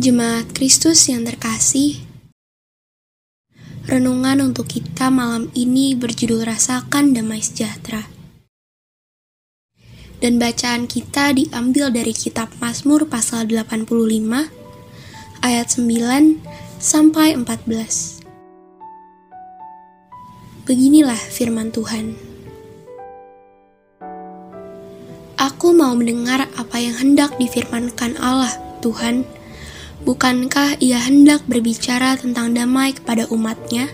Jemaat Kristus yang terkasih, renungan untuk kita malam ini berjudul Rasakan Damai Sejahtera. Dan bacaan kita diambil dari kitab Mazmur pasal 85 ayat 9 sampai 14. Beginilah firman Tuhan. Aku mau mendengar apa yang hendak difirmankan Allah, Tuhan. Bukankah ia hendak berbicara tentang damai kepada umatnya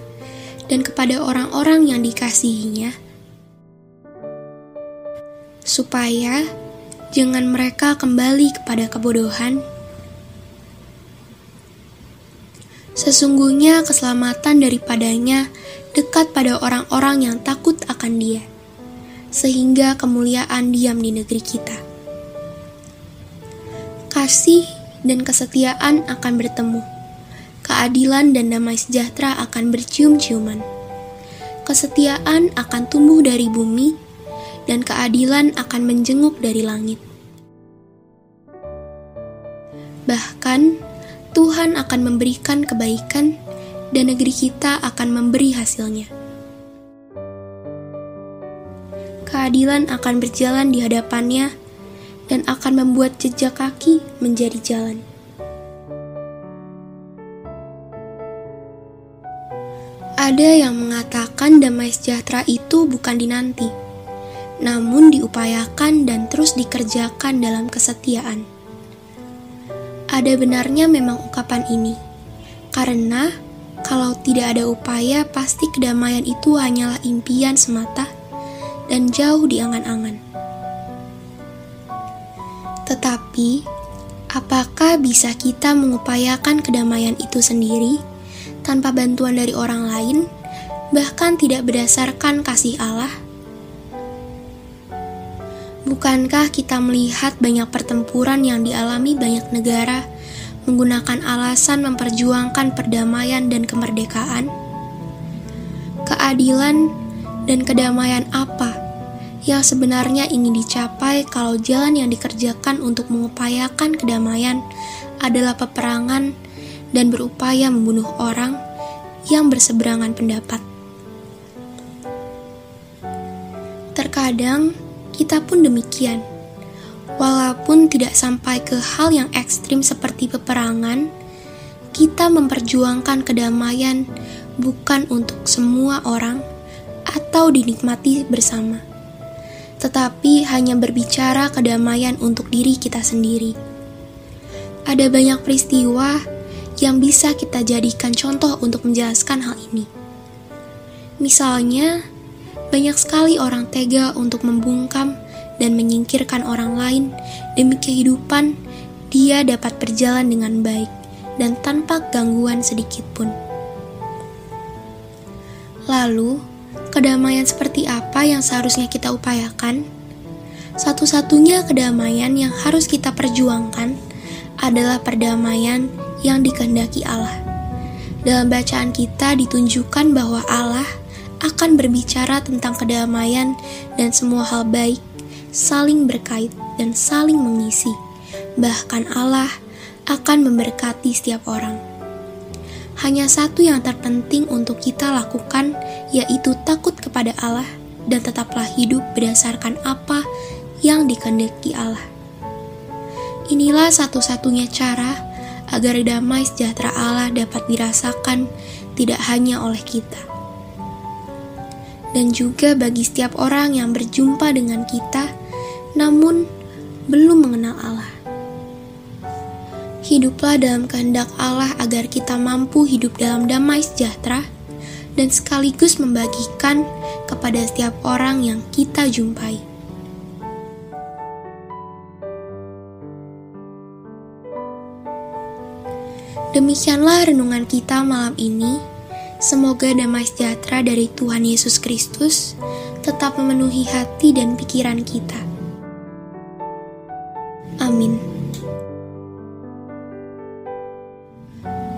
dan kepada orang-orang yang dikasihinya? Supaya jangan mereka kembali kepada kebodohan. Sesungguhnya keselamatan daripadanya dekat pada orang-orang yang takut akan dia, sehingga kemuliaan diam di negeri kita. Kasih dan kesetiaan akan bertemu. Keadilan dan damai sejahtera akan bercium-ciuman. Kesetiaan akan tumbuh dari bumi, dan keadilan akan menjenguk dari langit. Bahkan, Tuhan akan memberikan kebaikan, dan negeri kita akan memberi hasilnya. Keadilan akan berjalan di hadapannya dan akan membuat jejak kaki menjadi jalan. Ada yang mengatakan damai sejahtera itu bukan dinanti, namun diupayakan dan terus dikerjakan dalam kesetiaan. Ada benarnya memang ungkapan ini, karena kalau tidak ada upaya, pasti kedamaian itu hanyalah impian semata dan jauh di angan-angan. Tetapi, apakah bisa kita mengupayakan kedamaian itu sendiri tanpa bantuan dari orang lain, bahkan tidak berdasarkan kasih Allah? Bukankah kita melihat banyak pertempuran yang dialami banyak negara menggunakan alasan memperjuangkan perdamaian dan kemerdekaan? Keadilan dan kedamaian apa yang sebenarnya ingin dicapai kalau jalan yang dikerjakan untuk mengupayakan kedamaian adalah peperangan dan berupaya membunuh orang yang berseberangan pendapat. Terkadang kita pun demikian. Walaupun tidak sampai ke hal yang ekstrim seperti peperangan, kita memperjuangkan kedamaian bukan untuk semua orang atau dinikmati bersama tetapi hanya berbicara kedamaian untuk diri kita sendiri. Ada banyak peristiwa yang bisa kita jadikan contoh untuk menjelaskan hal ini. Misalnya, banyak sekali orang tega untuk membungkam dan menyingkirkan orang lain demi kehidupan dia dapat berjalan dengan baik dan tanpa gangguan sedikit pun. Lalu, Kedamaian seperti apa yang seharusnya kita upayakan? Satu-satunya kedamaian yang harus kita perjuangkan adalah perdamaian yang dikehendaki Allah. Dalam bacaan kita ditunjukkan bahwa Allah akan berbicara tentang kedamaian dan semua hal baik, saling berkait dan saling mengisi. Bahkan Allah akan memberkati setiap orang hanya satu yang terpenting untuk kita lakukan, yaitu takut kepada Allah dan tetaplah hidup berdasarkan apa yang dikehendaki Allah. Inilah satu-satunya cara agar damai sejahtera Allah dapat dirasakan tidak hanya oleh kita, dan juga bagi setiap orang yang berjumpa dengan kita, namun belum mengenal Allah. Hiduplah dalam kehendak Allah agar kita mampu hidup dalam damai sejahtera dan sekaligus membagikan kepada setiap orang yang kita jumpai. Demikianlah renungan kita malam ini. Semoga damai sejahtera dari Tuhan Yesus Kristus tetap memenuhi hati dan pikiran kita. Amin.